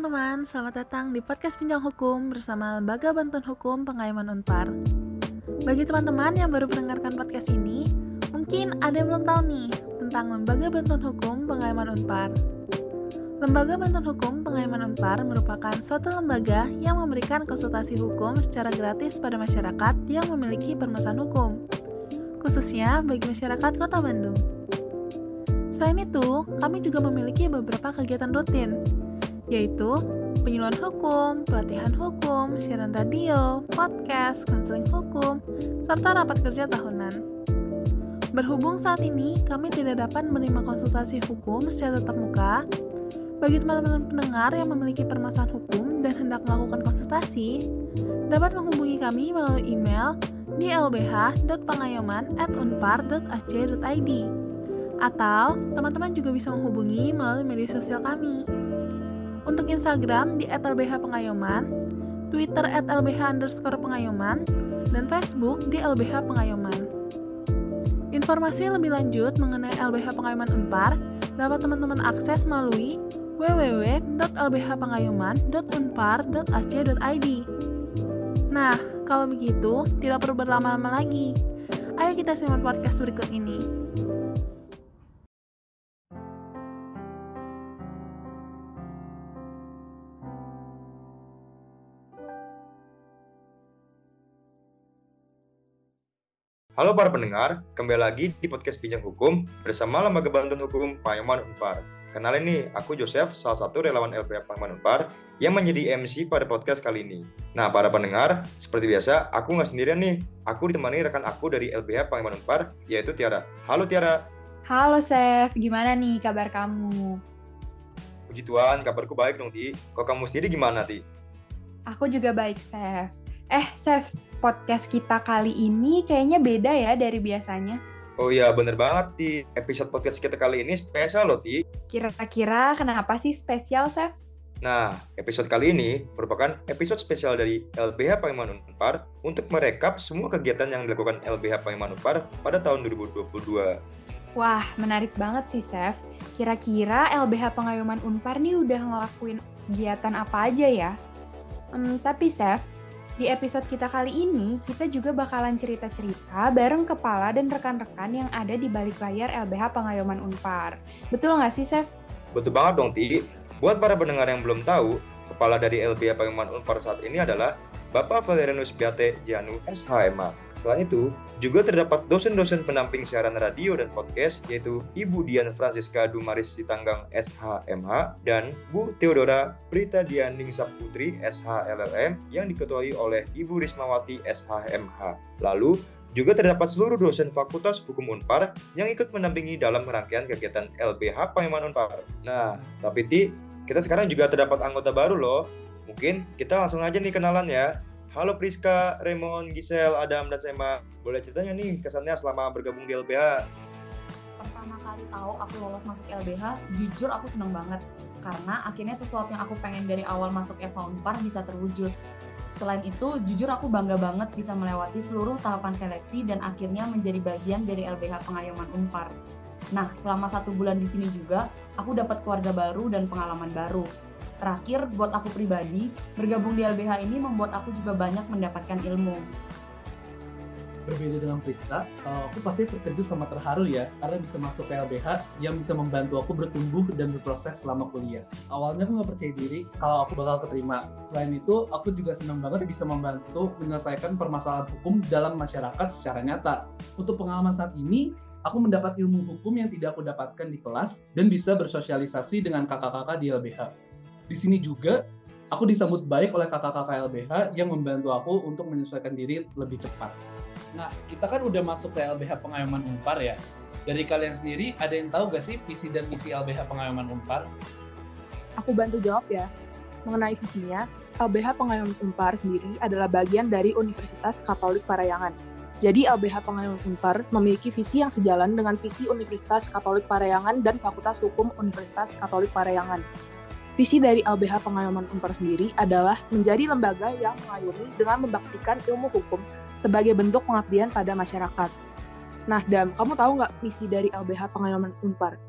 teman-teman, selamat datang di podcast Pinjang Hukum bersama Lembaga Bantuan Hukum Pengayaman Unpar. Bagi teman-teman yang baru mendengarkan podcast ini, mungkin ada yang belum tahu nih tentang Lembaga Bantuan Hukum Pengayaman Unpar. Lembaga Bantuan Hukum Pengayaman Unpar merupakan suatu lembaga yang memberikan konsultasi hukum secara gratis pada masyarakat yang memiliki permasalahan hukum, khususnya bagi masyarakat Kota Bandung. Selain itu, kami juga memiliki beberapa kegiatan rutin, yaitu penyuluhan hukum, pelatihan hukum, siaran radio, podcast, konseling hukum, serta rapat kerja tahunan. Berhubung saat ini kami tidak dapat menerima konsultasi hukum secara tatap muka, bagi teman-teman pendengar yang memiliki permasalahan hukum dan hendak melakukan konsultasi, dapat menghubungi kami melalui email di lbh.pangayoman@unpar.ac.id atau teman-teman juga bisa menghubungi melalui media sosial kami. Untuk Instagram di @lbhpengayoman, Twitter @lbh_pengayoman, dan Facebook di LBH Pengayoman. Informasi lebih lanjut mengenai LBH Pengayoman Unpar dapat teman-teman akses melalui www.lbhpengayoman.unpar.ac.id. Nah, kalau begitu, tidak perlu berlama-lama lagi. Ayo kita simak podcast berikut ini. Halo para pendengar, kembali lagi di podcast Pinjam Hukum bersama Lembaga Bantuan Hukum Payaman Unpar. Kenalin nih, aku Joseph, salah satu relawan LPH Payaman Unpar yang menjadi MC pada podcast kali ini. Nah, para pendengar, seperti biasa, aku nggak sendirian nih. Aku ditemani rekan aku dari LPH Payaman Unpar, yaitu Tiara. Halo Tiara. Halo Chef, gimana nih kabar kamu? Puji Tuhan, kabarku baik dong, Ti. Kok kamu sendiri gimana, Ti? Aku juga baik, Chef. Eh, Chef, podcast kita kali ini kayaknya beda ya dari biasanya. Oh iya, bener banget, Ti. Episode podcast kita kali ini spesial loh, Ti. Kira-kira kenapa sih spesial, Chef? Nah, episode kali ini merupakan episode spesial dari LBH Payaman Unpar untuk merekap semua kegiatan yang dilakukan LBH Payaman Unpar pada tahun 2022. Wah, menarik banget sih, Chef. Kira-kira LBH Pengayoman Unpar nih udah ngelakuin kegiatan apa aja ya? Hmm, tapi, Chef, di episode kita kali ini, kita juga bakalan cerita-cerita bareng kepala dan rekan-rekan yang ada di balik layar LBH Pengayoman Unpar. Betul nggak sih, Chef? Betul banget dong, Ti. Buat para pendengar yang belum tahu, kepala dari LBH Pengayoman Unpar saat ini adalah Bapak Valerianus Biate Janu SHMA. Selain itu, juga terdapat dosen-dosen pendamping siaran radio dan podcast yaitu Ibu Dian Francisca Dumaris Sitanggang SHMH dan Bu Theodora Prita Dianing Saputri SHLLM yang diketuai oleh Ibu Rismawati SHMH. Lalu, juga terdapat seluruh dosen Fakultas Hukum Unpar yang ikut mendampingi dalam rangkaian kegiatan LBH Payaman Unpar. Nah, tapi Ti, kita sekarang juga terdapat anggota baru loh, Mungkin kita langsung aja nih kenalan ya. Halo Priska, Raymond, Giselle, Adam, dan Sema. Boleh ceritanya nih kesannya selama bergabung di LBH? Pertama kali tahu aku lolos masuk LBH, jujur aku seneng banget. Karena akhirnya sesuatu yang aku pengen dari awal masuk Eva Unpar bisa terwujud. Selain itu, jujur aku bangga banget bisa melewati seluruh tahapan seleksi dan akhirnya menjadi bagian dari LBH Pengayoman Unpar. Nah, selama satu bulan di sini juga, aku dapat keluarga baru dan pengalaman baru terakhir buat aku pribadi bergabung di LBH ini membuat aku juga banyak mendapatkan ilmu berbeda dengan Priska, aku pasti terkejut sama terharu ya karena bisa masuk ke LBH yang bisa membantu aku bertumbuh dan berproses selama kuliah. Awalnya aku nggak percaya diri kalau aku bakal keterima. Selain itu, aku juga senang banget bisa membantu menyelesaikan permasalahan hukum dalam masyarakat secara nyata. Untuk pengalaman saat ini, aku mendapat ilmu hukum yang tidak aku dapatkan di kelas dan bisa bersosialisasi dengan kakak-kakak di LBH. Di sini juga aku disambut baik oleh kakak-kakak LBH yang membantu aku untuk menyesuaikan diri lebih cepat. Nah, kita kan udah masuk ke LBH Pengayoman Unpar ya. Dari kalian sendiri, ada yang tahu gak sih visi dan misi LBH Pengayoman Unpar? Aku bantu jawab ya. Mengenai visinya, LBH Pengayoman Unpar sendiri adalah bagian dari Universitas Katolik Parayangan. Jadi LBH Pengayoman Unpar memiliki visi yang sejalan dengan visi Universitas Katolik Parayangan dan Fakultas Hukum Universitas Katolik Parayangan. Visi dari LBH Pengayoman Unpar sendiri adalah menjadi lembaga yang mengayomi dengan membaktikan ilmu hukum sebagai bentuk pengabdian pada masyarakat. Nah, Dam, kamu tahu nggak visi dari LBH Pengayoman Unpar?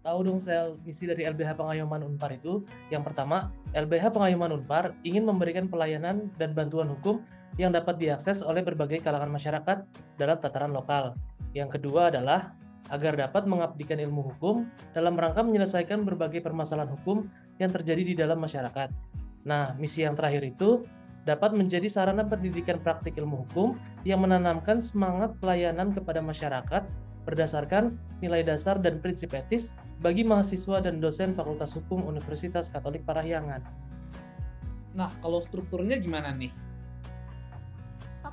Tahu dong sel, misi dari LBH Pengayoman Unpar itu yang pertama, LBH Pengayoman Unpar ingin memberikan pelayanan dan bantuan hukum yang dapat diakses oleh berbagai kalangan masyarakat dalam tataran lokal. Yang kedua adalah agar dapat mengabdikan ilmu hukum dalam rangka menyelesaikan berbagai permasalahan hukum yang terjadi di dalam masyarakat. Nah, misi yang terakhir itu dapat menjadi sarana pendidikan praktik ilmu hukum yang menanamkan semangat pelayanan kepada masyarakat berdasarkan nilai dasar dan prinsip etis bagi mahasiswa dan dosen Fakultas Hukum Universitas Katolik Parahyangan. Nah, kalau strukturnya gimana nih?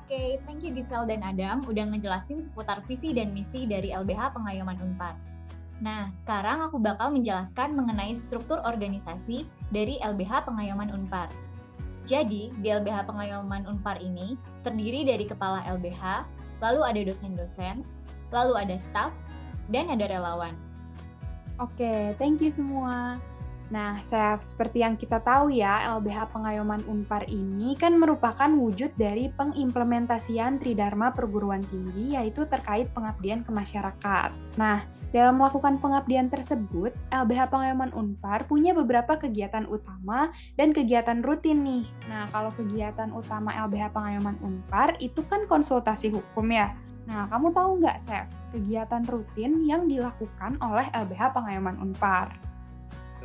Oke, thank you Gisel dan Adam udah ngejelasin seputar visi dan misi dari LBH Pengayoman Unpar. Nah, sekarang aku bakal menjelaskan mengenai struktur organisasi dari LBH Pengayoman Unpar. Jadi, di LBH Pengayoman Unpar ini terdiri dari kepala LBH, lalu ada dosen-dosen, lalu ada staff, dan ada relawan. Oke, thank you semua. Nah, Chef, seperti yang kita tahu ya, LBH Pengayoman Unpar ini kan merupakan wujud dari pengimplementasian Tridharma Perguruan Tinggi, yaitu terkait pengabdian ke masyarakat. Nah, dalam melakukan pengabdian tersebut, LBH Pengayoman Unpar punya beberapa kegiatan utama dan kegiatan rutin nih. Nah, kalau kegiatan utama LBH Pengayoman Unpar itu kan konsultasi hukum ya. Nah, kamu tahu nggak, Chef, kegiatan rutin yang dilakukan oleh LBH Pengayoman Unpar?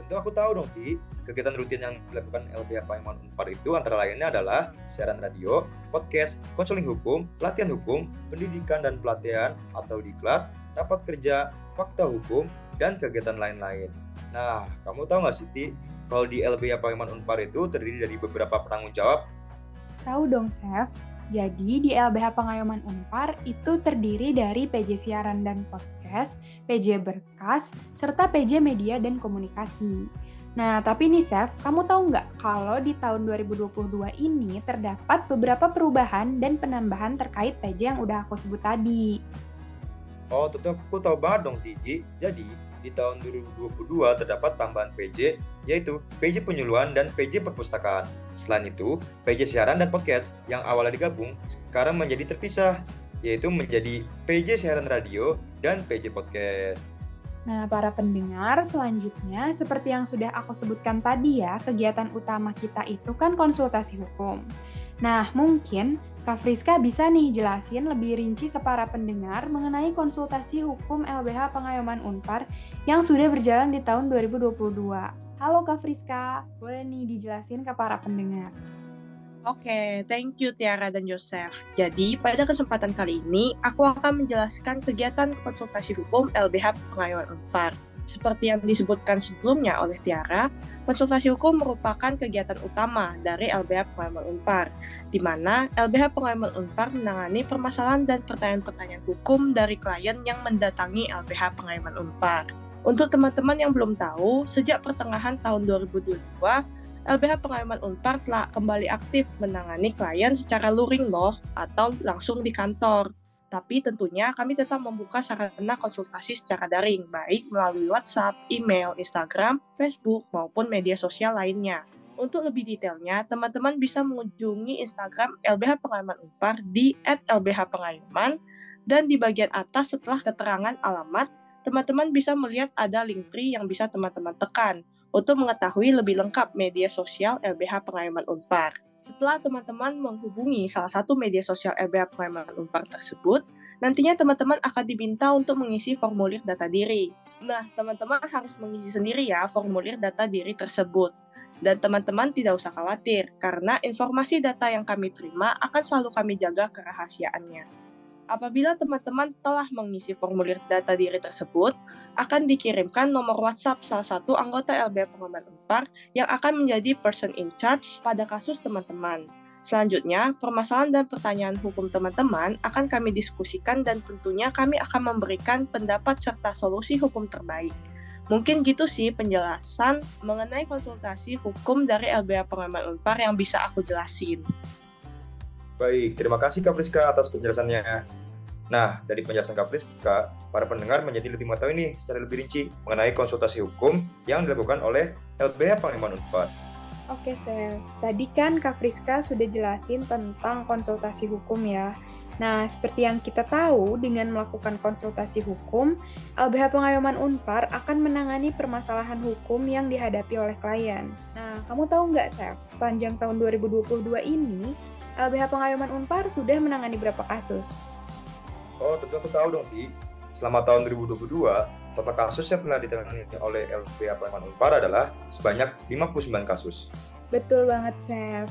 Tentu aku tahu dong, Ti. Kegiatan rutin yang dilakukan LBH Pengayoman Unpar itu antara lainnya adalah siaran radio, podcast, konseling hukum, pelatihan hukum, pendidikan dan pelatihan atau diklat, rapat kerja, fakta hukum, dan kegiatan lain-lain. Nah, kamu tahu nggak Siti, kalau di LBH Pengayoman Unpar itu terdiri dari beberapa penanggung jawab? Tahu dong, Chef. Jadi di LBH Pengayoman Unpar itu terdiri dari PJ Siaran dan Podcast, PJ Berkas, serta PJ Media dan Komunikasi. Nah, tapi nih Chef, kamu tahu nggak kalau di tahun 2022 ini terdapat beberapa perubahan dan penambahan terkait PJ yang udah aku sebut tadi. Oh, tentu aku tahu banget dong, Tiji. Jadi, di tahun 2022 terdapat tambahan PJ, yaitu PJ penyuluhan dan PJ perpustakaan. Selain itu, PJ siaran dan podcast yang awalnya digabung, sekarang menjadi terpisah, yaitu menjadi PJ siaran radio dan PJ podcast. Nah, para pendengar, selanjutnya seperti yang sudah aku sebutkan tadi ya, kegiatan utama kita itu kan konsultasi hukum. Nah, mungkin Kak Friska bisa nih jelasin lebih rinci ke para pendengar mengenai konsultasi hukum LBH Pengayoman Unpar yang sudah berjalan di tahun 2022. Halo Kak Friska, boleh nih dijelasin ke para pendengar. Oke, thank you Tiara dan Joseph. Jadi, pada kesempatan kali ini, aku akan menjelaskan kegiatan konsultasi hukum LBH Pengayoman Unpar. Seperti yang disebutkan sebelumnya oleh Tiara, konsultasi hukum merupakan kegiatan utama dari LBH Pengayoman Unpar, di mana LBH Pengayoman Unpar menangani permasalahan dan pertanyaan-pertanyaan hukum dari klien yang mendatangi LBH Pengayoman Unpar. Untuk teman-teman yang belum tahu, sejak pertengahan tahun 2022, LBH Pengayoman Unpar telah kembali aktif menangani klien secara luring loh, atau langsung di kantor. Tapi tentunya kami tetap membuka sarana konsultasi secara daring, baik melalui WhatsApp, email, Instagram, Facebook, maupun media sosial lainnya. Untuk lebih detailnya, teman-teman bisa mengunjungi Instagram LBH Pengayoman Unpar di @lbhpengayoman dan di bagian atas setelah keterangan alamat, teman-teman bisa melihat ada link free yang bisa teman-teman tekan untuk mengetahui lebih lengkap media sosial LBH Pengayoman Unpar. Setelah teman-teman menghubungi salah satu media sosial LBH Pengayoman Unpar tersebut, nantinya teman-teman akan diminta untuk mengisi formulir data diri. Nah, teman-teman harus mengisi sendiri ya formulir data diri tersebut. Dan teman-teman tidak usah khawatir, karena informasi data yang kami terima akan selalu kami jaga kerahasiaannya. Apabila teman-teman telah mengisi formulir data diri tersebut, akan dikirimkan nomor WhatsApp salah satu anggota LBH Pengaman Unpar yang akan menjadi person in charge pada kasus teman-teman. Selanjutnya, permasalahan dan pertanyaan hukum teman-teman akan kami diskusikan dan tentunya kami akan memberikan pendapat serta solusi hukum terbaik. Mungkin gitu sih penjelasan mengenai konsultasi hukum dari LBH Pengaman Unpar yang bisa aku jelasin. Baik, terima kasih Kak Friska atas penjelasannya. Nah, dari penjelasan Kak Friska, para pendengar menjadi lebih mengetahui nih secara lebih rinci mengenai konsultasi hukum yang dilakukan oleh LBH Panglima Unpad. Oke, Seth. Tadi kan Kak Friska sudah jelasin tentang konsultasi hukum ya. Nah, seperti yang kita tahu, dengan melakukan konsultasi hukum, LBH Pengayoman Unpar akan menangani permasalahan hukum yang dihadapi oleh klien. Nah, kamu tahu nggak, Seth, sepanjang tahun 2022 ini, LBH Pengayoman Unpar sudah menangani berapa kasus? Oh, tentu aku tahu dong, Ti. Selama tahun 2022, total kasus yang pernah ditangani oleh LBH Pengayoman Unpar adalah sebanyak 59 kasus. Betul banget, Chef.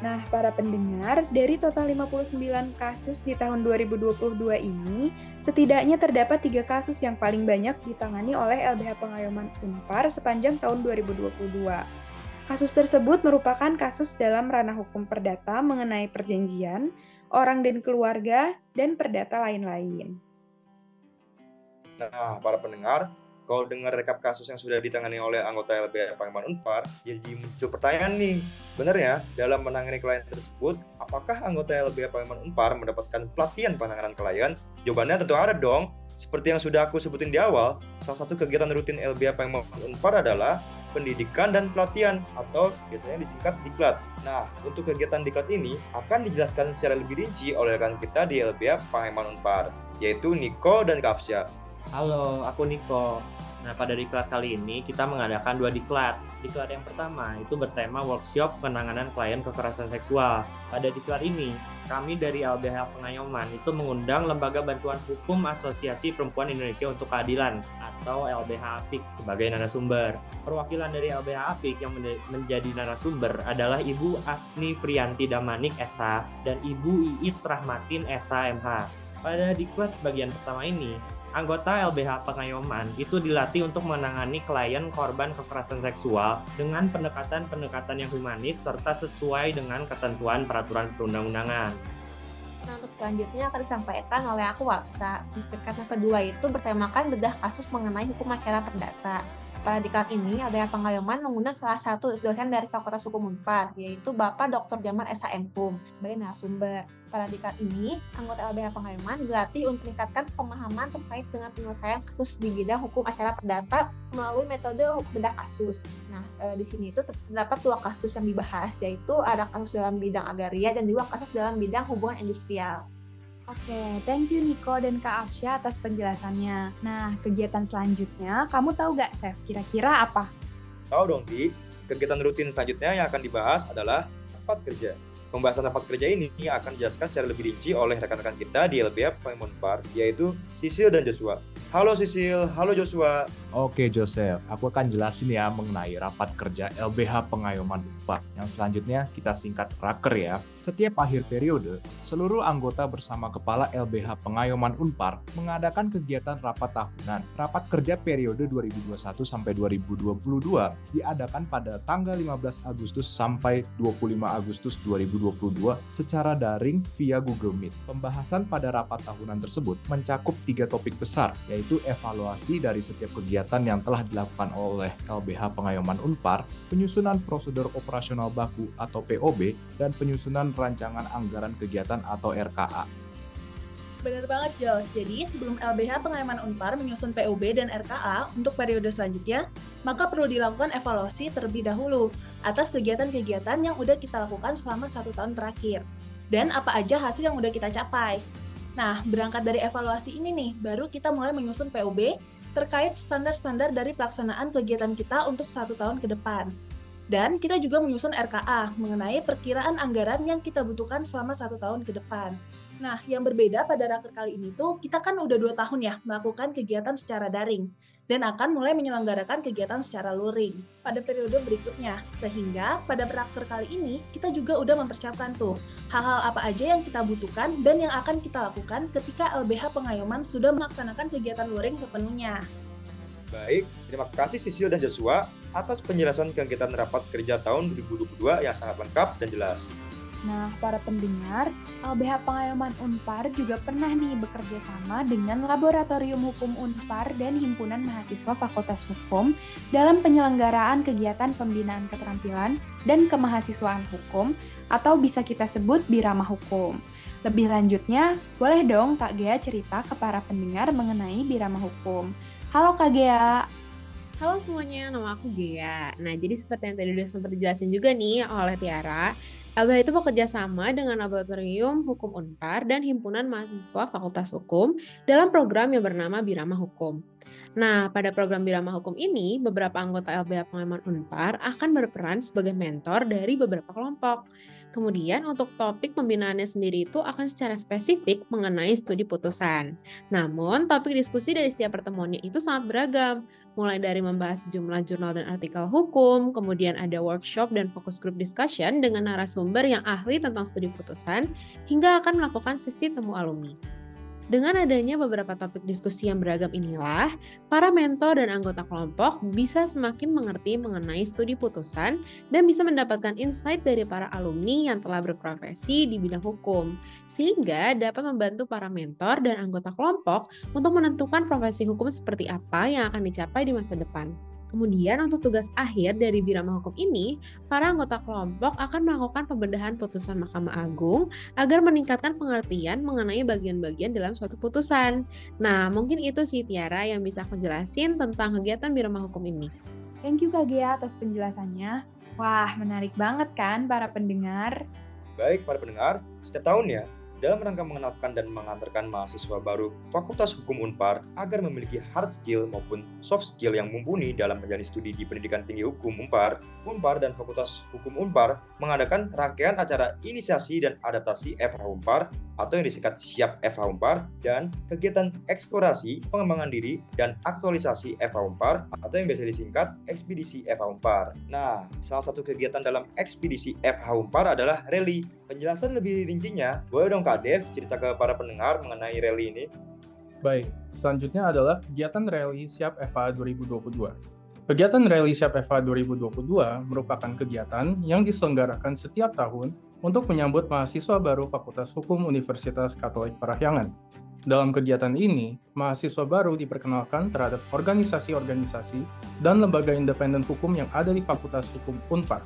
Nah, para pendengar, dari total 59 kasus di tahun 2022 ini, setidaknya terdapat tiga kasus yang paling banyak ditangani oleh LBH Pengayoman Unpar sepanjang tahun 2022. Kasus tersebut merupakan kasus dalam ranah hukum perdata mengenai perjanjian, orang dan keluarga, dan perdata lain-lain. Nah, para pendengar, kalau dengar rekap kasus yang sudah ditangani oleh anggota LBH Pengayoman Unpar, jadi muncul pertanyaan nih, sebenarnya dalam menangani klien tersebut, apakah anggota LBH Pengayoman Unpar mendapatkan pelatihan penanganan klien? Jawabannya tentu ada dong. Seperti yang sudah aku sebutin di awal, salah satu kegiatan rutin LBH Pengayoman Unpar adalah pendidikan dan pelatihan atau biasanya disingkat diklat. Nah, untuk kegiatan diklat ini akan dijelaskan secara lebih rinci oleh rekan kita di LBH Pengayoman Unpar, yaitu Niko dan Kafsya. Halo, aku Niko. Nah, pada diklat kali ini kita mengadakan dua diklat. Diklat yang pertama itu bertema workshop penanganan klien kekerasan seksual. Pada diklat ini, kami dari LBH Pengayoman itu mengundang Lembaga Bantuan Hukum Asosiasi Perempuan Indonesia untuk Keadilan atau LBH APIK sebagai narasumber. Perwakilan dari LBH APIK yang menjadi narasumber adalah Ibu Asni Prianti Damanik SH dan Ibu Iit Rahmatin SH MH. Pada diklat bagian pertama ini, anggota LBH Pengayoman itu dilatih untuk menangani klien korban kekerasan seksual dengan pendekatan-pendekatan yang humanis serta sesuai dengan ketentuan peraturan perundang-undangan. Nah, untuk selanjutnya akan disampaikan oleh aku Wapsa. Yang kedua itu bertemakan bedah kasus mengenai hukum acara perdata. Pada diklat ini, LBH Pengayoman mengundang salah satu dosen dari Fakultas Hukum Unpar, yaitu Bapak Dr. Jamal S.A.M. Pum, sebagai narasumber. Pada diklat ini, anggota LBH Pengayoman dilatih untuk meningkatkan pemahaman terkait dengan penyelesaian kasus di bidang hukum acara perdata melalui metode bedah kasus. Nah, e, di sini itu terdapat dua kasus yang dibahas, yaitu ada kasus dalam bidang agraria dan juga kasus dalam bidang hubungan industrial. Oke, thank you Niko dan Kak Afsya atas penjelasannya. Nah, kegiatan selanjutnya, kamu tahu gak, Chef, kira-kira apa? Tahu dong, Ti. Kegiatan rutin selanjutnya yang akan dibahas adalah rapat kerja. Pembahasan rapat kerja ini akan dijelaskan secara lebih rinci oleh rekan-rekan kita di LBF Paimon Par, yaitu Sisil dan Joshua. Halo Sisil, halo Joshua. Oke Joseph, aku akan jelasin ya mengenai rapat kerja LBH Pengayoman Unpar. Yang selanjutnya kita singkat raker ya. Setiap akhir periode, seluruh anggota bersama Kepala LBH Pengayoman Unpar mengadakan kegiatan rapat tahunan. Rapat kerja periode 2021 sampai 2022 diadakan pada tanggal 15 Agustus sampai 25 Agustus 2022 secara daring via Google Meet. Pembahasan pada rapat tahunan tersebut mencakup tiga topik besar, yaitu evaluasi dari setiap kegiatan yang telah dilakukan oleh LBH Pengayoman Unpar, penyusunan prosedur operasional baku atau POB, dan penyusunan rancangan anggaran kegiatan atau RKA. Benar banget, Jos. Jadi, sebelum LBH Pengayoman Unpar menyusun PUB dan RKA untuk periode selanjutnya, maka perlu dilakukan evaluasi terlebih dahulu atas kegiatan-kegiatan yang udah kita lakukan selama satu tahun terakhir. Dan apa aja hasil yang udah kita capai. Nah, berangkat dari evaluasi ini nih, baru kita mulai menyusun PUB terkait standar-standar dari pelaksanaan kegiatan kita untuk satu tahun ke depan. Dan kita juga menyusun RKA mengenai perkiraan anggaran yang kita butuhkan selama satu tahun ke depan. Nah, yang berbeda pada raker kali ini tuh, kita kan udah dua tahun ya melakukan kegiatan secara daring dan akan mulai menyelenggarakan kegiatan secara luring pada periode berikutnya. Sehingga pada raker kali ini kita juga udah mempersiapkan tuh hal-hal apa aja yang kita butuhkan dan yang akan kita lakukan ketika LBH Pengayoman sudah melaksanakan kegiatan luring sepenuhnya. Baik, terima kasih Sisil dan Joshua atas penjelasan kegiatan rapat kerja tahun 2022 yang sangat lengkap dan jelas. Nah, para pendengar, LBH Pengayoman Unpar juga pernah nih bekerja sama dengan Laboratorium Hukum Unpar dan Himpunan Mahasiswa Fakultas Hukum dalam penyelenggaraan kegiatan pembinaan keterampilan dan kemahasiswaan hukum atau bisa kita sebut Birama Hukum. Lebih lanjutnya, boleh dong Kak Gea cerita ke para pendengar mengenai Birama Hukum. Halo Kak Gea. Halo semuanya, nama aku Gea. Nah, jadi seperti yang tadi udah sempat dijelasin juga nih oleh Tiara, LBH itu bekerja sama dengan Laboratorium Hukum Unpar dan Himpunan Mahasiswa Fakultas Hukum dalam program yang bernama Birama Hukum. Nah, pada program Birama Hukum ini, beberapa anggota LBH Pengaman Unpar akan berperan sebagai mentor dari beberapa kelompok. Kemudian untuk topik pembinaannya sendiri itu akan secara spesifik mengenai studi putusan. Namun topik diskusi dari setiap pertemuannya itu sangat beragam, mulai dari membahas sejumlah jurnal dan artikel hukum, kemudian ada workshop dan focus group discussion dengan narasumber yang ahli tentang studi putusan, hingga akan melakukan sesi temu alumni. Dengan adanya beberapa topik diskusi yang beragam inilah, para mentor dan anggota kelompok bisa semakin mengerti mengenai studi putusan dan bisa mendapatkan insight dari para alumni yang telah berprofesi di bidang hukum, sehingga dapat membantu para mentor dan anggota kelompok untuk menentukan profesi hukum seperti apa yang akan dicapai di masa depan. Kemudian untuk tugas akhir dari Birama Hukum ini, para anggota kelompok akan melakukan pembedahan putusan Mahkamah Agung agar meningkatkan pengertian mengenai bagian-bagian dalam suatu putusan. Nah, mungkin itu sih Tiara yang bisa aku jelasin tentang kegiatan Birama Hukum ini. Thank you Kak Gia atas penjelasannya. Wah, menarik banget kan para pendengar? Baik para pendengar, setiap tahun ya, dalam rangka mengenalkan dan mengantarkan mahasiswa baru Fakultas Hukum Unpar agar memiliki hard skill maupun soft skill yang mumpuni dalam menjalani studi di Pendidikan Tinggi Hukum Unpar, Unpar dan Fakultas Hukum Unpar mengadakan rangkaian acara inisiasi dan adaptasi FH Unpar atau yang disingkat SIAP FH Unpar dan kegiatan eksplorasi, pengembangan diri, dan aktualisasi FH Unpar atau yang biasa disingkat ekspedisi FH Unpar. Nah, salah satu kegiatan dalam ekspedisi FH Unpar adalah rally. Penjelasan lebih rincinya, boleh dong Kak Dev cerita ke para pendengar mengenai rally ini? Baik, selanjutnya adalah kegiatan rally Siap FH 2022. Kegiatan Rally Siap FH 2022 merupakan kegiatan yang diselenggarakan setiap tahun untuk menyambut mahasiswa baru Fakultas Hukum Universitas Katolik Parahyangan. Dalam kegiatan ini, mahasiswa baru diperkenalkan terhadap organisasi-organisasi dan lembaga independen hukum yang ada di Fakultas Hukum Unpar,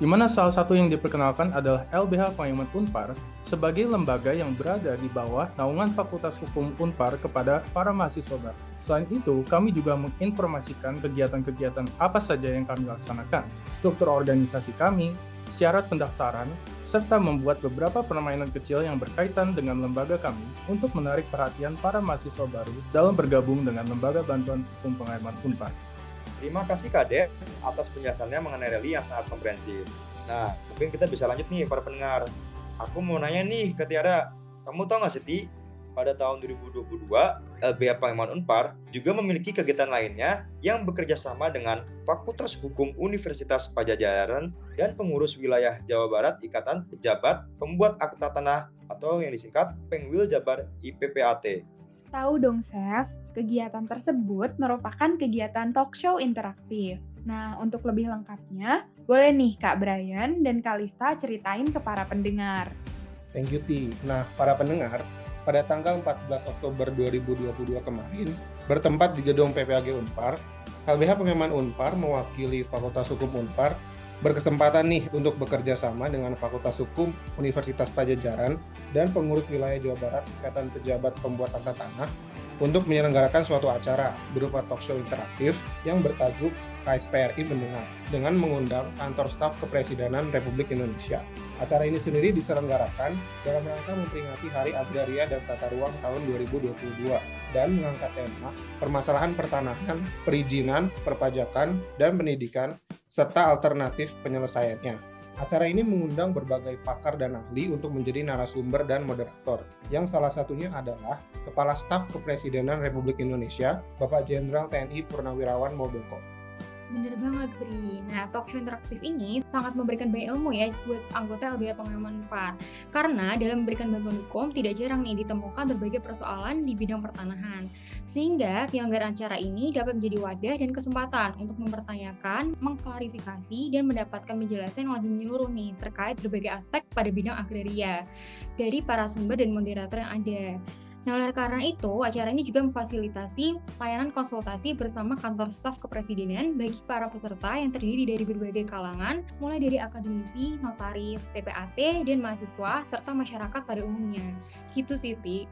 di mana salah satu yang diperkenalkan adalah LBH Pengayuman Unpar sebagai lembaga yang berada di bawah naungan Fakultas Hukum Unpar kepada para mahasiswa baru. Selain itu, kami juga menginformasikan kegiatan-kegiatan apa saja yang kami laksanakan, struktur organisasi kami, syarat pendaftaran, serta membuat beberapa permainan kecil yang berkaitan dengan lembaga kami untuk menarik perhatian para mahasiswa baru dalam bergabung dengan Lembaga Bantuan Hukum Pengayaman Unpar. Terima kasih Kak atas penjelasannya mengenai rally yang sangat komprehensif. Nah, mungkin kita bisa lanjut nih para pendengar. Aku mau nanya nih ke Tiara, kamu tahu nggak sih pada tahun 2022, LBH Pangeman Unpar juga memiliki kegiatan lainnya yang bekerja sama dengan Fakultas Hukum Universitas Pajajaran dan pengurus wilayah Jawa Barat Ikatan Pejabat Pembuat Akta Tanah atau yang disingkat Pengwil Jabar IPPAT. Tahu dong, Chef. Kegiatan tersebut merupakan kegiatan talk show interaktif. Nah, untuk lebih lengkapnya, boleh nih Kak Brian dan Kalista ceritain ke para pendengar. Thank you, Ti. Nah, para pendengar, pada tanggal 14 Oktober 2022 kemarin, bertempat di gedung PPAG Unpar, LBH Pengeman Unpar mewakili Fakultas Hukum Unpar berkesempatan nih untuk bekerja sama dengan Fakultas Hukum Universitas Pajajaran dan pengurus wilayah Jawa Barat Ikatan Pejabat Pembuat Tata Tanah untuk menyelenggarakan suatu acara berupa talk show interaktif yang bertajuk KSPRI mendengar dengan mengundang kantor staf kepresidenan Republik Indonesia. Acara ini sendiri diselenggarakan dalam rangka memperingati Hari Agraria dan Tata Ruang tahun 2022 dan mengangkat tema permasalahan pertanahan, perizinan, perpajakan, dan pendidikan serta alternatif penyelesaiannya. Acara ini mengundang berbagai pakar dan ahli untuk menjadi narasumber dan moderator, yang salah satunya adalah Kepala Staf Kepresidenan Republik Indonesia, Bapak Jenderal TNI Purnawirawan Muldoko. Bener banget, Bri. Nah, talk show interaktif ini sangat memberikan banyak ilmu ya buat anggota LBH Pengayoman PAR. Karena dalam memberikan bantuan hukum, tidak jarang nih ditemukan berbagai persoalan di bidang pertanahan. Sehingga penyelenggaraan acara ini dapat menjadi wadah dan kesempatan untuk mempertanyakan, mengklarifikasi, dan mendapatkan penjelasan yang lebih menyeluruh nih terkait berbagai aspek pada bidang agraria dari para sumber dan moderator yang ada. Nah, oleh karena itu, acara ini juga memfasilitasi layanan konsultasi bersama kantor staf kepresidenan bagi para peserta yang terdiri dari berbagai kalangan, mulai dari akademisi, notaris, PPAT, dan mahasiswa, serta masyarakat pada umumnya. Gitu sih, Ti.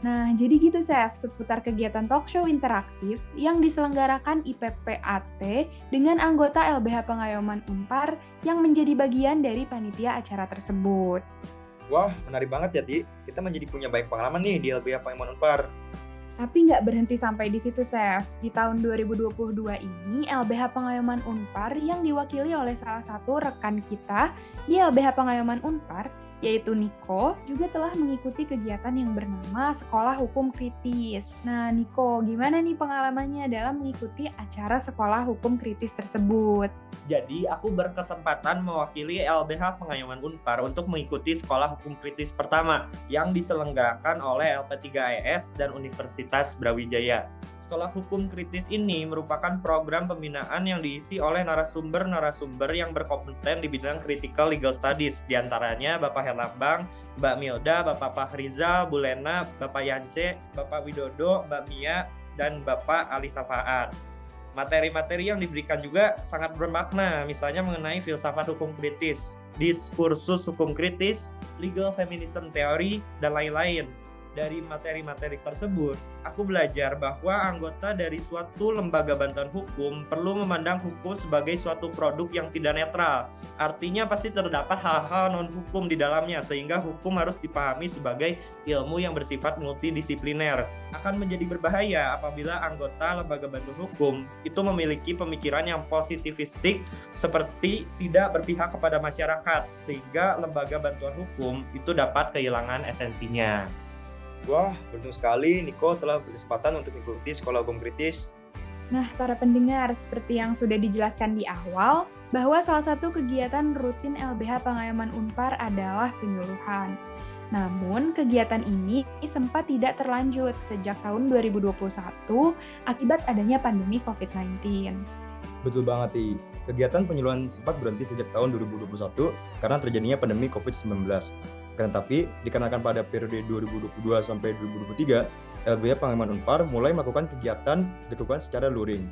Nah, jadi gitu, Chef, seputar kegiatan talk show interaktif yang diselenggarakan IPPAT dengan anggota LBH Pengayoman Unpar yang menjadi bagian dari panitia acara tersebut. Wah, menarik banget ya, Ti. Kita menjadi punya banyak pengalaman nih di LBH Pengayoman Unpar. Tapi nggak berhenti sampai di situ, Chef. Di tahun 2022 ini, LBH Pengayoman Unpar yang diwakili oleh salah satu rekan kita di LBH Pengayoman Unpar yaitu Niko, juga telah mengikuti kegiatan yang bernama Sekolah Hukum Kritis. Nah, Niko, gimana nih pengalamannya dalam mengikuti acara Sekolah Hukum Kritis tersebut? Jadi, aku berkesempatan mewakili LBH Pengayoman Unpar untuk mengikuti Sekolah Hukum Kritis pertama yang diselenggarakan oleh LP3IS dan Universitas Brawijaya. Sekolah Hukum Kritis ini merupakan program pembinaan yang diisi oleh narasumber-narasumber yang berkompeten di bidang critical legal studies, di antaranya Bapak Herlambang, Mbak Milda, Bapak Fahriza, Bu Lena, Bapak Yance, Bapak Widodo, Mbak Mia, dan Bapak Ali Safaat. Materi-materi yang diberikan juga sangat bermakna, misalnya mengenai filsafat hukum kritis, diskursus hukum kritis, legal feminism theory, dan lain-lain dari materi-materi tersebut, aku belajar bahwa anggota dari suatu lembaga bantuan hukum perlu memandang hukum sebagai suatu produk yang tidak netral. Artinya pasti terdapat hal-hal non-hukum di dalamnya sehingga hukum harus dipahami sebagai ilmu yang bersifat multidisipliner. Akan menjadi berbahaya apabila anggota lembaga bantuan hukum itu memiliki pemikiran yang positivistik seperti tidak berpihak kepada masyarakat sehingga lembaga bantuan hukum itu dapat kehilangan esensinya. Wah, beruntung sekali Niko telah berkesempatan untuk mengikuti sekolah hukum kritis. Nah, para pendengar, seperti yang sudah dijelaskan di awal, bahwa salah satu kegiatan rutin LBH Pengayoman Unpar adalah penyuluhan. Namun, kegiatan ini sempat tidak terlanjut sejak tahun 2021 akibat adanya pandemi COVID-19. Betul banget, Ti. Kegiatan penyuluhan sempat berhenti sejak tahun 2021 karena terjadinya pandemi COVID-19. Tetapi dikarenakan pada periode 2022 sampai 2023, LBH Pengaman Unpar mulai melakukan kegiatan dilakukan secara luring.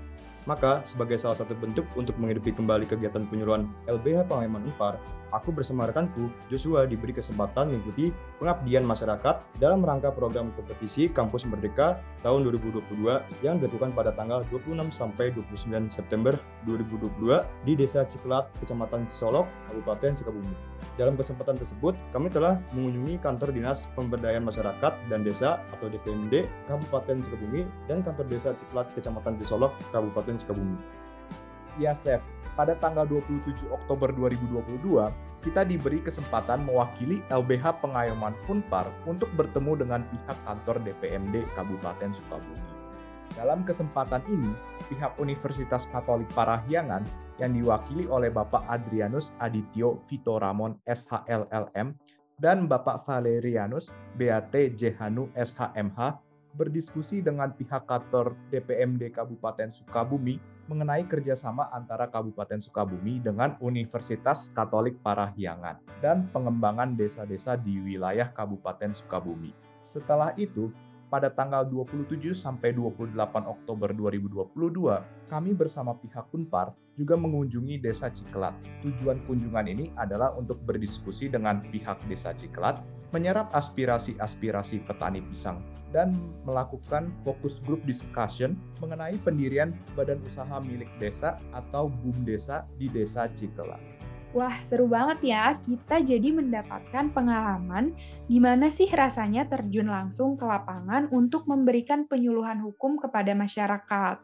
Maka, sebagai salah satu bentuk untuk menghidupi kembali kegiatan penyuluhan LBH Pengaman Unpar, aku bersama rekanku, Joshua, diberi kesempatan mengikuti pengabdian masyarakat dalam rangka program kompetisi Kampus Merdeka tahun 2022 yang dilakukan pada tanggal 26 sampai 29 September 2022 di Desa Ciklat, Kecamatan Solok, Kabupaten Sukabumi. Dalam kesempatan tersebut, kami telah mengunjungi kantor Dinas Pemberdayaan Masyarakat dan Desa atau DPMD Kabupaten Sukabumi dan kantor Desa Ciklat Kecamatan Cisolok, Kabupaten Sukabumi. Ya, Chef. Pada tanggal 27 Oktober 2022, kita diberi kesempatan mewakili LBH Pengayoman Unpar untuk bertemu dengan pihak kantor DPMD Kabupaten Sukabumi. Dalam kesempatan ini, pihak Universitas Katolik Parahyangan yang diwakili oleh Bapak Adrianus Adityo Vito Ramon SHLLM dan Bapak Valerianus BAT Jehanu SHMH berdiskusi dengan pihak kantor DPMD Kabupaten Sukabumi mengenai kerjasama antara Kabupaten Sukabumi dengan Universitas Katolik Parahyangan dan pengembangan desa-desa di wilayah Kabupaten Sukabumi. Setelah itu, pada tanggal 27 sampai 28 Oktober 2022, kami bersama pihak Unpar juga mengunjungi Desa Ciklat. Tujuan kunjungan ini adalah untuk berdiskusi dengan pihak Desa Ciklat, menyerap aspirasi-aspirasi petani pisang, dan melakukan fokus group discussion mengenai pendirian badan usaha milik desa atau BUM desa di Desa Ciklat. Wah, seru banget ya. Kita jadi mendapatkan pengalaman gimana sih rasanya terjun langsung ke lapangan untuk memberikan penyuluhan hukum kepada masyarakat.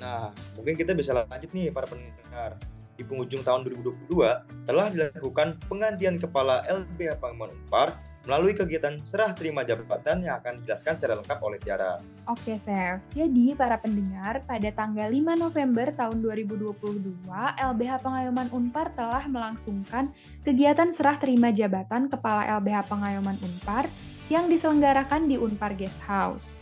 Nah, mungkin kita bisa lanjut nih para pendengar. Di penghujung tahun 2022 telah dilakukan penggantian kepala LBH Pangemanan Unpar melalui kegiatan serah terima jabatan yang akan dijelaskan secara lengkap oleh Tiara. Oke, Chef. Jadi, para pendengar, pada tanggal 5 November tahun 2022, LBH Pengayoman Unpar telah melangsungkan kegiatan serah terima jabatan Kepala LBH Pengayoman Unpar yang diselenggarakan di Unpar Guest House.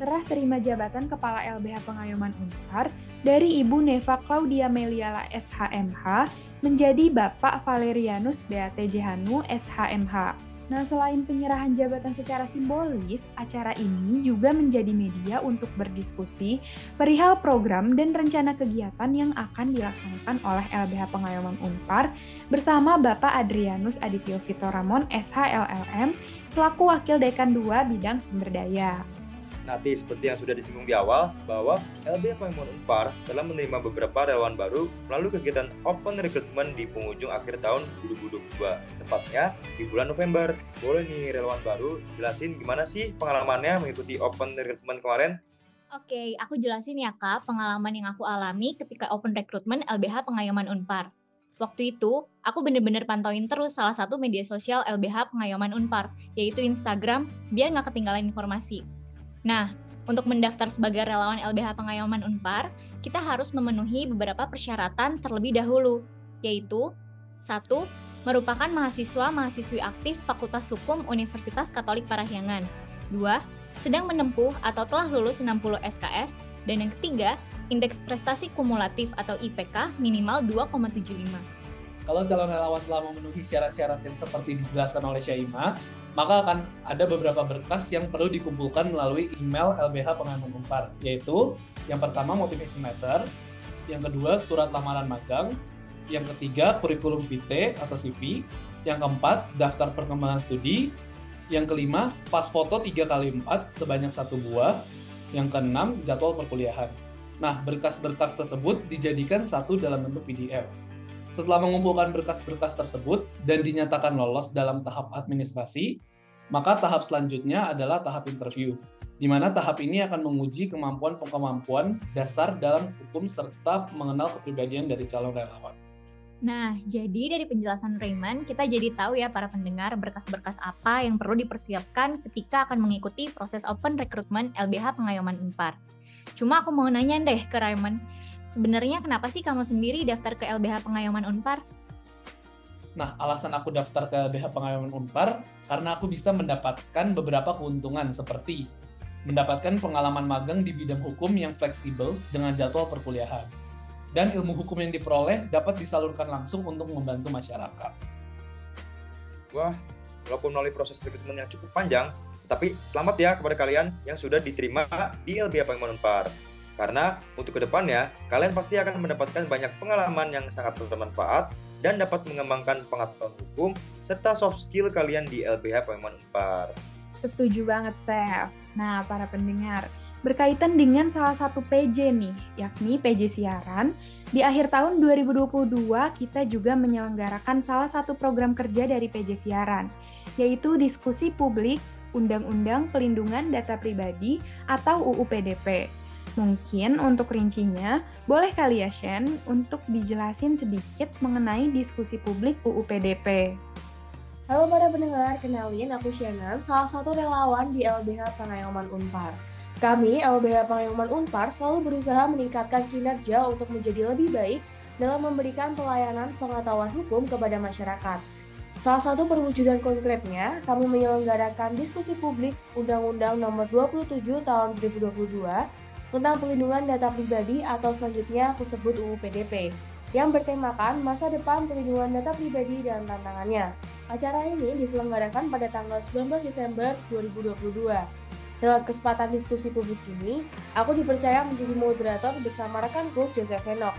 Serah terima jabatan Kepala LBH Pengayoman Unpar dari Ibu Neva Claudia Meliala SHMH menjadi Bapak Valerianus BAT Jehanu SHMH. Nah, selain penyerahan jabatan secara simbolis, acara ini juga menjadi media untuk berdiskusi perihal program dan rencana kegiatan yang akan dilaksanakan oleh LBH Pengayoman Unpar bersama Bapak Adrianus Adityo Fitoramon SHLLM selaku Wakil Dekan 2 Bidang Sumber Daya. Nanti seperti yang sudah disinggung di awal, bahwa LBH Pemimon Unpar telah menerima beberapa relawan baru melalui kegiatan Open Recruitment di penghujung akhir tahun 2022, tepatnya di bulan November. Boleh nih relawan baru jelasin gimana sih pengalamannya mengikuti Open Recruitment kemarin? Oke, aku jelasin ya Kak, pengalaman yang aku alami ketika Open Recruitment LBH Pengayoman Unpar. Waktu itu, aku bener-bener pantauin terus salah satu media sosial LBH Pengayoman Unpar, yaitu Instagram, biar nggak ketinggalan informasi. Nah, untuk mendaftar sebagai relawan LBH Pengayoman Unpar, kita harus memenuhi beberapa persyaratan terlebih dahulu, yaitu satu, merupakan mahasiswa-mahasiswi aktif Fakultas Hukum Universitas Katolik Parahyangan. Dua, sedang menempuh atau telah lulus 60 SKS. Dan yang ketiga, indeks prestasi kumulatif atau IPK minimal 2,75. Kalau calon relawan telah memenuhi syarat-syarat yang seperti dijelaskan oleh Syaima, maka akan ada beberapa berkas yang perlu dikumpulkan melalui email LBH Pengayoman Unpar, yaitu yang pertama motivation letter, yang kedua surat lamaran magang, yang ketiga kurikulum vitae atau CV, yang keempat daftar perkembangan studi, yang kelima pas foto 3 kali 4 sebanyak satu buah, yang keenam jadwal perkuliahan. Nah, berkas-berkas tersebut dijadikan satu dalam bentuk PDF. Setelah mengumpulkan berkas-berkas tersebut dan dinyatakan lolos dalam tahap administrasi, maka tahap selanjutnya adalah tahap interview, di mana tahap ini akan menguji kemampuan-kemampuan dasar dalam hukum serta mengenal kepribadian dari calon relawan. Nah, jadi dari penjelasan Raymond, kita jadi tahu ya para pendengar berkas-berkas apa yang perlu dipersiapkan ketika akan mengikuti proses open recruitment LBH Pengayoman Unpar. Cuma aku mau nanya deh ke Raymond, Sebenarnya kenapa sih kamu sendiri daftar ke LBH Pengayoman Unpar? Nah, alasan aku daftar ke LBH Pengayoman Unpar karena aku bisa mendapatkan beberapa keuntungan seperti mendapatkan pengalaman magang di bidang hukum yang fleksibel dengan jadwal perkuliahan. Dan ilmu hukum yang diperoleh dapat disalurkan langsung untuk membantu masyarakat. Wah, walaupun melalui proses rekrutmen yang cukup panjang, tapi selamat ya kepada kalian yang sudah diterima di LBH Pengayoman Unpar. Karena untuk ke depannya, kalian pasti akan mendapatkan banyak pengalaman yang sangat bermanfaat dan dapat mengembangkan pengetahuan hukum serta soft skill kalian di LBH Pengayoman Unpar. Setuju banget, Chef. Nah, para pendengar, berkaitan dengan salah satu PJ nih, yakni PJ siaran, di akhir tahun 2022 kita juga menyelenggarakan salah satu program kerja dari PJ siaran, yaitu diskusi publik Undang-Undang Pelindungan Data Pribadi atau UU PDP. Mungkin untuk rincinya, boleh kali ya Shen untuk dijelasin sedikit mengenai diskusi publik UU PDP. Halo para pendengar, kenalin aku Shannon, salah satu relawan di LBH Pengayoman Unpar. Kami, LBH Pengayoman Unpar, selalu berusaha meningkatkan kinerja untuk menjadi lebih baik dalam memberikan pelayanan pengetahuan hukum kepada masyarakat. Salah satu perwujudan konkretnya, kami menyelenggarakan diskusi publik Undang-Undang Nomor 27 Tahun 2022 tentang perlindungan data pribadi atau selanjutnya aku sebut UU PDP yang bertemakan masa depan perlindungan data pribadi dan tantangannya. Acara ini diselenggarakan pada tanggal 19 Desember 2022. Dalam kesempatan diskusi publik ini, aku dipercaya menjadi moderator bersama rekanku Joseph Henok.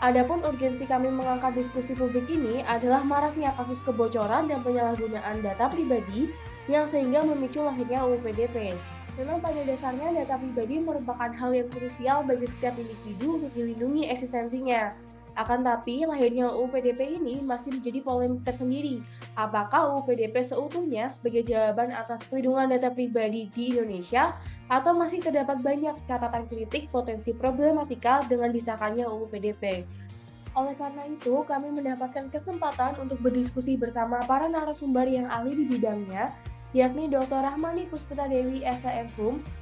Adapun urgensi kami mengangkat diskusi publik ini adalah maraknya kasus kebocoran dan penyalahgunaan data pribadi yang sehingga memicu lahirnya UU PDP. Memang pada dasarnya data pribadi merupakan hal yang krusial bagi setiap individu untuk dilindungi eksistensinya. Akan tapi, lahirnya UU PDP ini masih menjadi polemik tersendiri. Apakah UU PDP seutuhnya sebagai jawaban atas perlindungan data pribadi di Indonesia, atau masih terdapat banyak catatan kritik potensi problematika dengan disahkannya UU PDP? Oleh karena itu, kami mendapatkan kesempatan untuk berdiskusi bersama para narasumber yang ahli di bidangnya yakni Dr. Rahmani Puspita Dewi SAM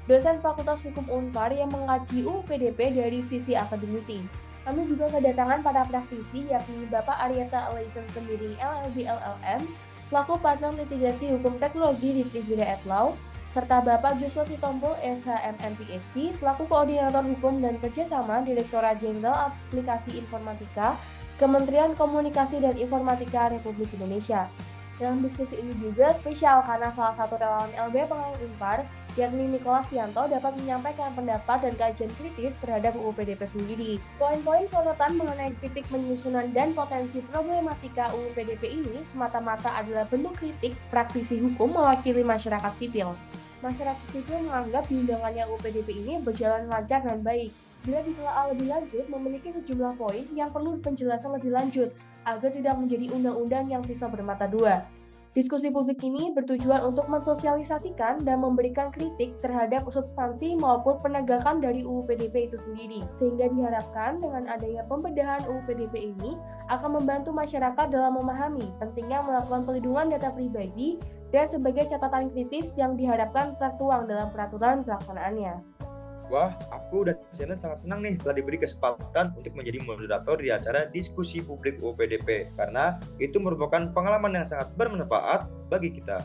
dosen Fakultas Hukum Unpar yang mengkaji UU dari sisi akademisi. Kami juga kedatangan para praktisi yakni Bapak Arieta Alaisen sendiri LLB LLM, selaku partner litigasi hukum teknologi di Tribuna at Law, serta Bapak Joshua Sitompo SHMM PhD, selaku Koordinator Hukum dan Kerjasama Direktorat Jenderal Aplikasi Informatika, Kementerian Komunikasi dan Informatika Republik Indonesia. Dalam diskusi ini juga spesial karena salah satu relawan LB Pengayom Unpar, yakni Nikolas Yanto dapat menyampaikan pendapat dan kajian kritis terhadap UU PDP sendiri. Poin-poin sorotan mengenai kritik penyusunan dan potensi problematika UU PDP ini semata-mata adalah bentuk kritik praktisi hukum mewakili masyarakat sipil. Masyarakat sipil menganggap undangannya UU PDP ini berjalan lancar dan baik. Bila ditelaah lebih lanjut, memiliki sejumlah poin yang perlu penjelasan lebih lanjut agar tidak menjadi undang-undang yang bisa bermata dua. Diskusi publik ini bertujuan untuk mensosialisasikan dan memberikan kritik terhadap substansi maupun penegakan dari UU PDP itu sendiri, sehingga diharapkan dengan adanya pembedahan UU PDP ini akan membantu masyarakat dalam memahami pentingnya melakukan pelindungan data pribadi dan sebagai catatan kritis yang diharapkan tertuang dalam peraturan pelaksanaannya. Wah, aku dan Shannon sangat senang nih telah diberi kesempatan untuk menjadi moderator di acara diskusi publik UPDP karena itu merupakan pengalaman yang sangat bermanfaat bagi kita.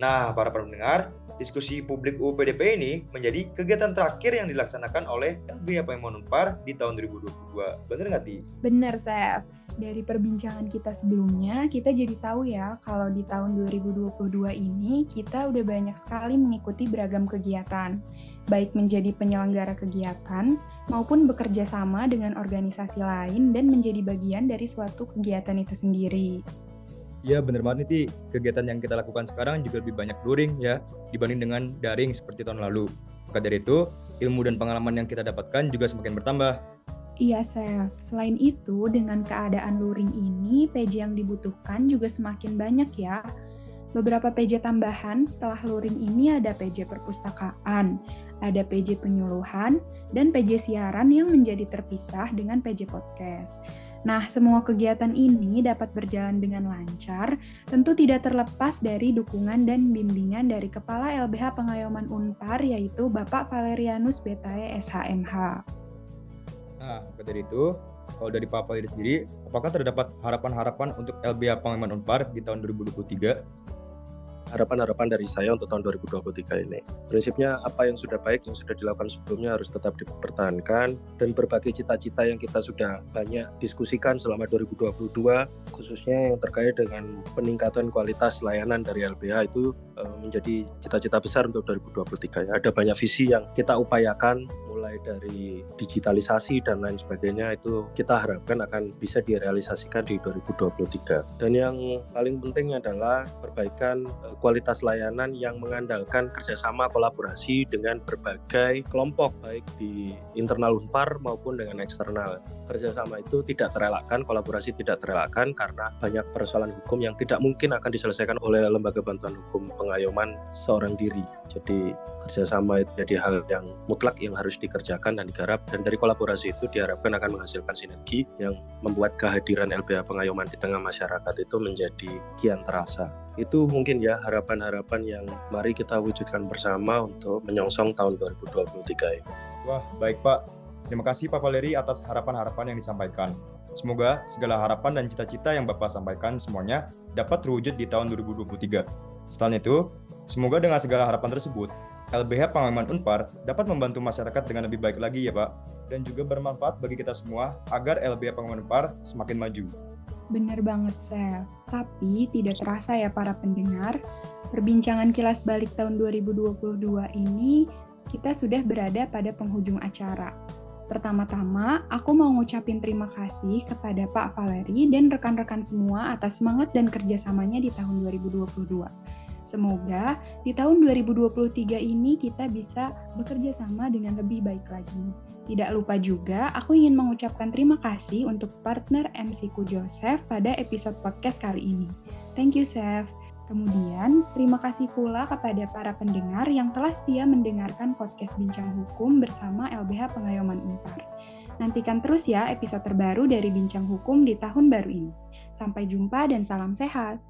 Nah, para pendengar, diskusi publik UPDP ini menjadi kegiatan terakhir yang dilaksanakan oleh LBH Pemon Unpar di tahun 2022. Bener nggak, Ti? Bener, Chef dari perbincangan kita sebelumnya, kita jadi tahu ya kalau di tahun 2022 ini kita udah banyak sekali mengikuti beragam kegiatan, baik menjadi penyelenggara kegiatan maupun bekerja sama dengan organisasi lain dan menjadi bagian dari suatu kegiatan itu sendiri. Iya bener banget nih, kegiatan yang kita lakukan sekarang juga lebih banyak luring ya dibanding dengan daring seperti tahun lalu. Maka dari itu, ilmu dan pengalaman yang kita dapatkan juga semakin bertambah. Iya, Chef. Selain itu, dengan keadaan luring ini, PJ yang dibutuhkan juga semakin banyak ya. Beberapa PJ tambahan setelah luring ini ada PJ perpustakaan, ada PJ penyuluhan, dan PJ siaran yang menjadi terpisah dengan PJ podcast. Nah, semua kegiatan ini dapat berjalan dengan lancar, tentu tidak terlepas dari dukungan dan bimbingan dari Kepala LBH Pengayoman Unpar, yaitu Bapak Valerianus Betae SHMH. Nah, dari itu, kalau dari Pak Validi sendiri, apakah terdapat harapan-harapan untuk LBH Pengaman Unpar di tahun 2023? harapan-harapan dari saya untuk tahun 2023 ini. Prinsipnya apa yang sudah baik, yang sudah dilakukan sebelumnya harus tetap dipertahankan dan berbagai cita-cita yang kita sudah banyak diskusikan selama 2022, khususnya yang terkait dengan peningkatan kualitas layanan dari LBH itu eh, menjadi cita-cita besar untuk 2023. Ya. Ada banyak visi yang kita upayakan mulai dari digitalisasi dan lain sebagainya itu kita harapkan akan bisa direalisasikan di 2023. Dan yang paling penting adalah perbaikan eh, kualitas layanan yang mengandalkan kerjasama kolaborasi dengan berbagai kelompok baik di internal Unpar maupun dengan eksternal. Kerjasama itu tidak terelakkan, kolaborasi tidak terelakkan karena banyak persoalan hukum yang tidak mungkin akan diselesaikan oleh lembaga bantuan hukum pengayoman seorang diri. Jadi kerjasama itu jadi hal yang mutlak yang harus dikerjakan dan digarap dan dari kolaborasi itu diharapkan akan menghasilkan sinergi yang membuat kehadiran LBH pengayoman di tengah masyarakat itu menjadi kian terasa itu mungkin ya harapan-harapan yang mari kita wujudkan bersama untuk menyongsong tahun 2023 ini. Wah, baik Pak. Terima kasih Pak Valeri atas harapan-harapan yang disampaikan. Semoga segala harapan dan cita-cita yang Bapak sampaikan semuanya dapat terwujud di tahun 2023. Setelah itu, semoga dengan segala harapan tersebut, LBH Pengalaman Unpar dapat membantu masyarakat dengan lebih baik lagi ya Pak, dan juga bermanfaat bagi kita semua agar LBH Pengalaman Unpar semakin maju. Bener banget, Sel. Tapi tidak terasa ya para pendengar, perbincangan kilas balik tahun 2022 ini kita sudah berada pada penghujung acara. Pertama-tama, aku mau ngucapin terima kasih kepada Pak Valeri dan rekan-rekan semua atas semangat dan kerjasamanya di tahun 2022. Semoga di tahun 2023 ini kita bisa bekerja sama dengan lebih baik lagi. Tidak lupa juga, aku ingin mengucapkan terima kasih untuk partner MC ku Joseph pada episode podcast kali ini. Thank you, Chef. Kemudian, terima kasih pula kepada para pendengar yang telah setia mendengarkan podcast Bincang Hukum bersama LBH Pengayoman Unpar. Nantikan terus ya episode terbaru dari Bincang Hukum di tahun baru ini. Sampai jumpa dan salam sehat.